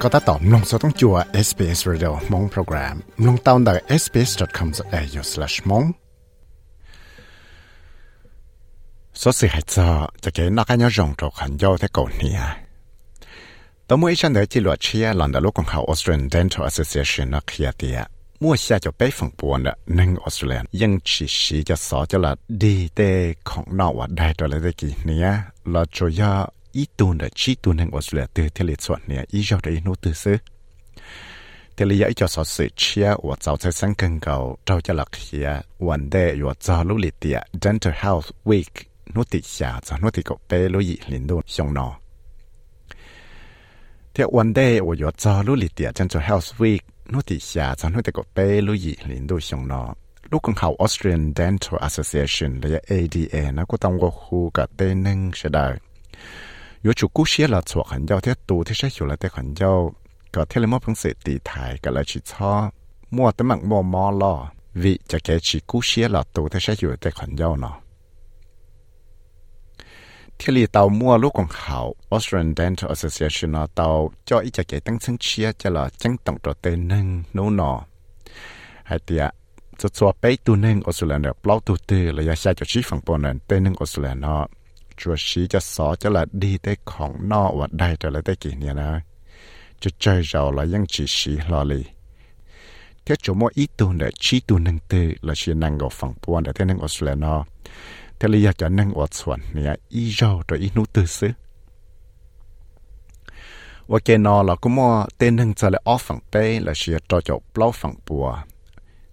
ก็ตัดต่อมลงสต้องจัว SBS Radio มงโปรแกรมลงตาวน์ได้ sbs.com.au/mong สสิให้จอจะเกิดนักการยงตัวขันยาวที่ก่อนนี้ตัวมื่อฉันได้จิลวเชียหลังจากลูกของเขา Australian Dental Association นักเขียเตียมั่วเสียจะไปฝั่งปวนหนึ่งออสเตรเลียยังชีชีจะสอจะละดีเตของนอกว่าได้ตัวเลยได้กี่เนี้ยเราจะยา อีตูนเดชีตูนแห่งออสเตรเลียตือเทลิส่วนเนี่ยอีจ้าได้นู้ตือซื้อเทเลียอีจะสอสืเชียว่าเจ้าใช้สังเกังเก่าเจ้าจะหลักเฮียวันเดย์ว่าเจ้าลุลิเตีย Dental Health Week นู้ติชาจะนูติก็เปลุยลินดูชงนอเที่วันเดย์ว่า有เจ้าลุลิเตีย Dental Health Week นู้ติชาจะนูติก็เปลุยลินดูชงนอลูกของเขา Australian Dental Association หรือ ADA นะก็ต้องว่าคู่กับเต้นึงเสดาย 有主故事了做很久，这读这些有了的很久，个听了么平时地台个来去操，莫得么莫莫了，为จะ给起故事了读这些有的很久呢。ที่ลีเตามั่วลูกของเขา Australian Dental Association เตาจ่ออีจะเกตั้งซึ่งเชียจะละจังต้องตัวเตนึงนู้นอให้เตียจะชัวไปตัวนึงออสเตรเลียเปล่าตัวเตอระยะชาจะชี้ฝั่งปนนั้นเตนึงออสเตรเลียเนาะ ชัวชีจะสอจะละดีได้ของนอวัดได้จะละได้กี่เนี่ยนะจะเจเราละยังจีชีรอเลยเที่ยวมัวอีตัวเนี่ยชีตัวหนึ่งตือละชีนังก็ฝั่งปวนแต่เที่ยนังออสเตรเลียนาะเที่ยวอยากจะนั่งอดส่วนเนี่ยอีเราตัวอีนู้ตือซื้อว่าเกนอเราก็มัวเต้นหนึ่งจะเลยออฟฝั่งเป้ละชีต่อจบเปล่าฝั่งปัว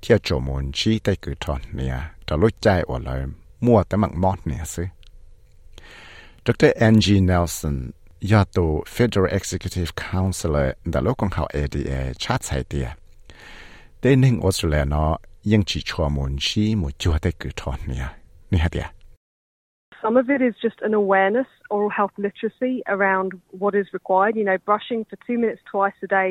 เที่ยวโจมนชีได้คือทอนเนี่ยจะรู้ใจว่าเลยมั่วแต่มักมอดเนี่ยซื้อ Dr. Angie Nelson ยาตัว Federal Executive Councilor ดาลกองเขา ADA ชาติไทยเตียเต้นึ่งออสเตรเลียเนาะยังจีชัวมุนชีมุจัวได้กือทอนเนี่ยนี่ฮะเดีย Some of it is just an awareness, oral health literacy around what is required. You know, brushing for two minutes twice a day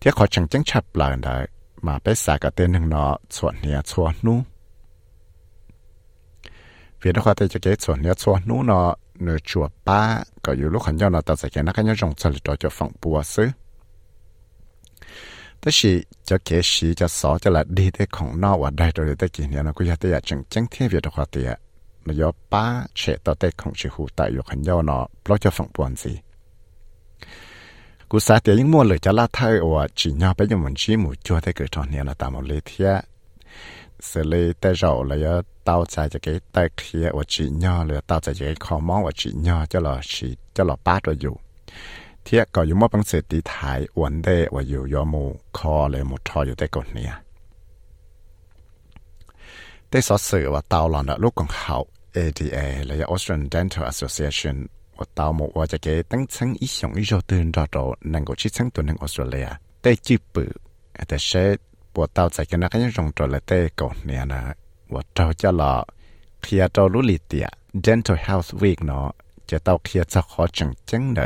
ทียชัวอ้อจอตัวอินูตื่นที่ขอจังจังชับลายได้มาไปสากเต้นหนึ่งเนาะส่วนเนี้ยส่วนนู้เวียดขอแต่จะเกิดส่วนเนี้ยส่วนนู้เนาะเนื้อจัวป้าก็อยู่ลูกขันยอเนาะแต่ใส่แกนักขันยอจงจะหลุดจะฝั่งปัวซื้อแต่สิจะเกิสีจะสอจะละดีได้ของนอกว่าได้ตัวได้กี่เนี่ยนะกูอยากจะอยากจังจังเทียบเวียดขอเตียมายอป้าเฉดต่อแต่ของชิหูแต่อยู่ขันยอเนาะเพราะจะฝังปวนสิ กูสาเตลิงมัวเลยจะลาไทยว่าจีนยาไปยังมันชีมูจัวได้เกิดตอนนี้นะตามเลยเทียเสเลยแต่เราเลยเต้าใจจะเกิดแต่เคลียว่าจีนยาเลยเต้าใจจะเกิดคอมองว่าจีนยาจะหล่อชีจะหล่อป้าตัวอยู่ เทียก็อยู่มอบังเสตีถ่ายอวนเดว่าอยู่ยอมูคอเลยหมดทออยู่ได้ก่อนเนี่ยได้สอเสือว่าเตาหลอนลูกของเขา ADA และ Australian Dental Association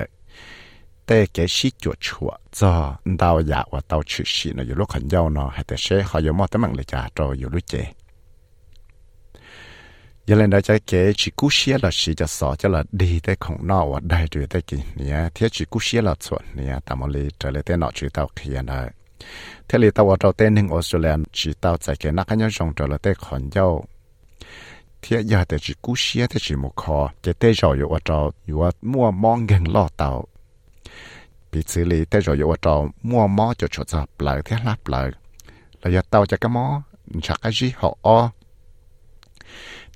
ยแต่แกชี้จุดชัวจะดาวอยากว่าดาวชื่อชีเนาะอยู่ลูกขันยาวเนาะแต่เช่เขาอยู่มอแต่มังเลยจ้าเราอยู่รู้เจ giờ lên đó chạy kế chỉ cú là chỉ cho sợ cho là đi tới không nọ và đại rồi tới kì nè thế chỉ cú là chuẩn nè tao mới lấy trở lại tới nọ chỉ tao kia nè thế là tao ở trong tên hình Australia chỉ tao chạy kế nãy cái nhau rong trở lại tới còn nhau thế giờ tới chỉ cú chỉ một kho cái tới rồi ở trong ở mua mong gần lo tao bị xử lý tới rồi ở trong mua mó cho chỗ tập lại thế lắp lại là giờ tao cái mó chắc cái gì họ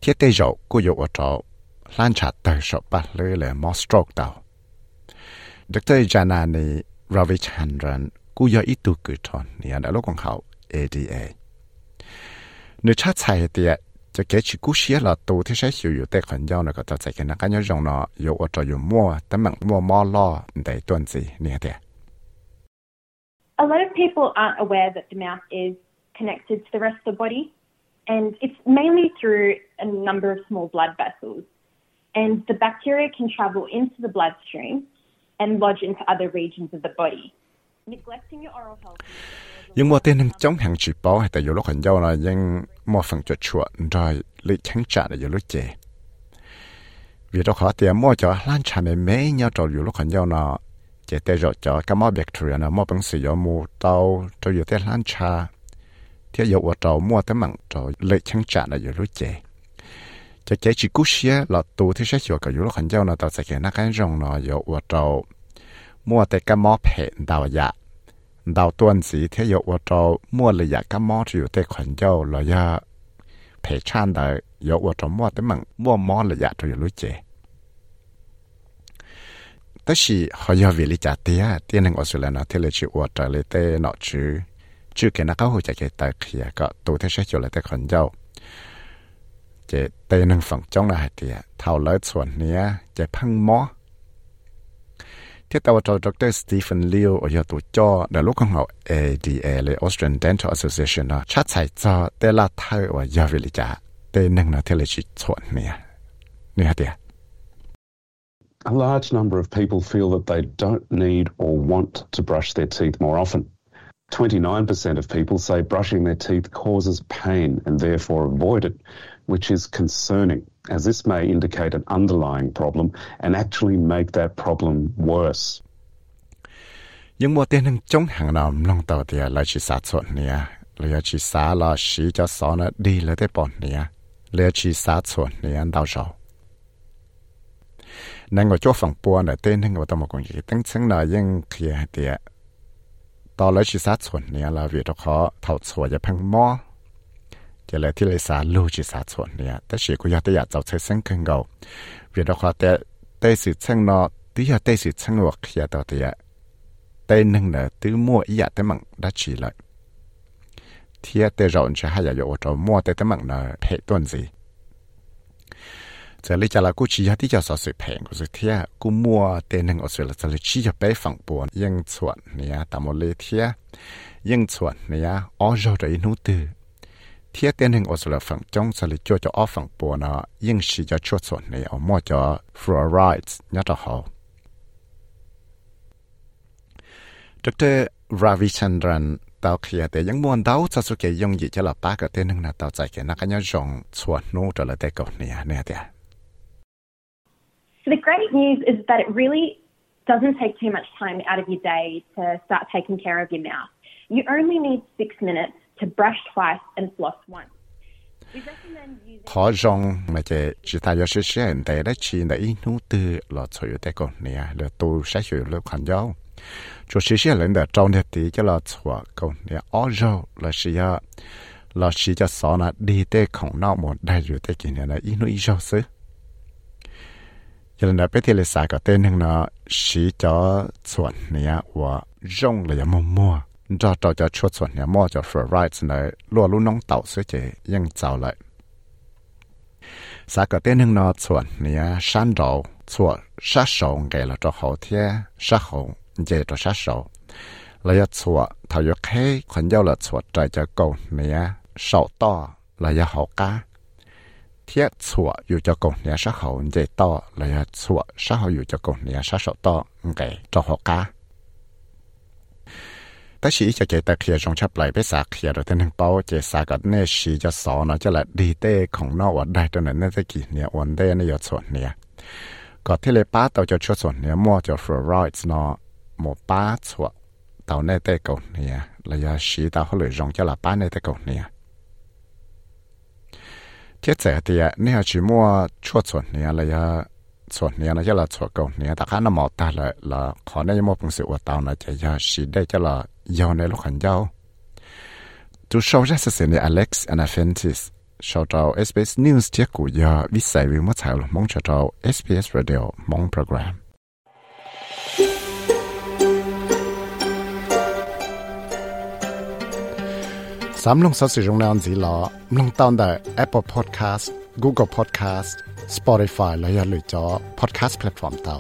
thiết tê dậu cô dụ ở trọ lan chặt tờ sọ bát lưới là mò stroke tàu Dr. Janani Ravichandran cô dụ ít tu cử tròn nè đã lúc còn hậu ADA nếu chắc chạy thì จะเกชิกุเชียละตัวที่ใช้อยู่อยู่แต่คนยาวนะก็จะใจกันนะกันยองเนาะอยู่ว่าจะอยู่มั่วแต่มันมั่วมอล่อได้ตัวสิเนี่ยเดีย A lot of people aren't aware that the mouth is connected to the rest of the body, And it's mainly through a number of small blood vessels. And the bacteria can travel into the bloodstream and lodge into other regions of the body. Neglecting your oral health. nhưng mà tên chống hàng chỉ bảo hay tại dù lúc hành giao là nhưng mà phần chuột chuột, rồi lấy tránh trả là dù lúc chè vì đó khó tiền mua cho lan tràn này mấy nhau trò dù lúc hành giao nó chè tê rồi cho các món bacteria là món bằng sử dụng mua tàu cho dù tê lan tràn thế dầu ở trầu, mua tới mặn trầu lệ chẳng chả là dầu lúa chè. Cho chế chỉ cú xia là tù thì sẽ chịu cả dầu lúa khẩn giao là tàu sẽ kể nát cái rong nó dầu ở trầu. Mua tới cái mó phệ đào dạ. Đào tuần gì thế dầu ở trầu, mua là dạ cái mó chịu tới khẩn giao là dạ. Phải chăn đời dầu ở trầu mua tới mặn, mua mó là dạ trầu dầu lúa chè. Tất họ do vì lý trả tía nên ở sự là nó, thế là chịu ở trở lại tê nọ chưa kể nó có hồi chạy cái tài khía có tụ thế sẽ chịu lại tài khẩn dâu chế tây nâng phẳng trong là thì thảo lợi chuẩn nia chế phăng mó. Thiết tàu cho Stephen Liu ở giờ tụ cho, đã lúc không học ADA là Australian Dental Association nó chắc phải cho tê là thay ở giờ về lịch nâng nó thế là chỉ chuẩn nia nia thì A large number of people feel that they don't need or want to brush their teeth more often. 29% of people say brushing their teeth causes pain and therefore avoid it, which is concerning, as this may indicate an underlying problem and actually make that problem worse. Nhưng một tên chống hàng nào nông tàu thì là chỉ sát sốt nè, là chỉ xá là sĩ cho xó nó đi là thế bọn nè, là chỉ sát sốt nè anh đau rồi. Nên ngồi chỗ phòng bùa nè tên hình của tao một công việc tính chứng là yên kia thì ด้ปอนเนี่ยเลยชิสาส่วนเนี่ยเราเวียดตอเขาเท่าส่วนจะพังมอจะเลยที่เลยสาลูจิสาส่วนเนี่ยแต่สิกูอยากจะอยากจะใช้เส้นขึ้นเก่าเวียดขอแต่แต่สิเส้นเนาะที่อยากแต่สิเส้นว่าเขียตัวเดียแต่หนึ่งเนี่ยตื้อมั่วอีอยากแต่มังได้ชีเลยเทียแต่เราจะให้อยากอยู่ตัวมั่วแต่แต่มังเนี่ยเพต้นสิ จะเลยจะละกูชี้ที่จะสอสืบแผงกูสุดเทียกูมัวเตนึงอสุลจะเลยชี้จะไปฝั่งปวนยังชวนเนี่ยตามเลเทียยังชวนเนี่ยอ๋อเราได้นู้ตือเทียเตนึงอสุลฝั่งจงสลิจ่วจะออฝั่งปวนเนาะยังชี้จะชดส่วนเนี่ยอมอจะฟลูออไรด์นี่ต่อหอดรราวิชันดรันตาเขียแต่ยังมวนเต้าจะสุเกยงยิจะหลับป้ากับเต้นหนึ่งนะเต้าใจแกนักกันยังจงชวนนู้จะละเตกเนี่ยเนี่ยเดีย So the great news is that it really doesn't take too much time out of your day to start taking care of your mouth. You only need six minutes to brush twice and floss once. Khó rong mà ยันเาไปเทเลสาก็เต้นหนึ่งเนาะชีจอส่วนเนี่ยว่าร่งเลยมั่วมั่วจอจอจะชดส่วนเนี่ยมั่วจะฟรีไรส์เลยลัวลูกน้องเต่าเสียเจยังเจ้าเลยสาก็เต้นหนึ่งเนาะส่วนเนี่ยชันเราส่วนชัดสองไงละจอเขาเทียชัดหงเจจอชัดสองระยะส่วนทายกให้คนเย้าละส่วนใจจะเก่าเนี้ยเสาต่อระยาหกกา เทียชัวอยู่จะกงเนี่ยสะเขาเจต่อเลยชัวสะเขนอยู่จะกงเนี่ยสะสอต่อไงจะหกกาแต่ชีจะเจตะเคียชงชับไหลไปสาเคียเราเต็นเป้าเจสากัดเนชีจะสอนะจะละดีเต้ของนอกวัดได้ตัวนั้นน่าจะกี่เนี่ยวันเต้ในยอดส่วนเนี่ยก่อนที่เลยป้าเต่าจะช่วยส่วนเนี่ยมั่วจะฟลอรอยด์เนาะหมอป้าชัวนเต่าในเต้ก่อเนี่ยรลยะชีเต่าเขาเลยรองจะละป้าเนี่ยเต้ก่อเนี่ย ทียเสีเทีนี่ชิมัวชวดส่วนเนี่ยเลยะส่วนเนี่ยนะจะละส่วนก่เนี่ยแต่ข้าน้ำมอตาลยละขอเนี่ยมัอพงศิวตาวนะจะยาชีได้จะละยาวในลูกหันยาวจูชาวจะเสียเนี่อเล็กซ์แอนนาเฟนติสชาวเราเอสบีเอสนิวส์เทียกูยาวิสัยวิมัติสาวมองชาวเราเอสบีเอสเรดิโอมองโปรแกรม สามลงสัสิรงนอนสีหลอลงตอนได้ Apple Podcast Google Podcast Spotify และอย่าลืมจอ Podcast Platform เตา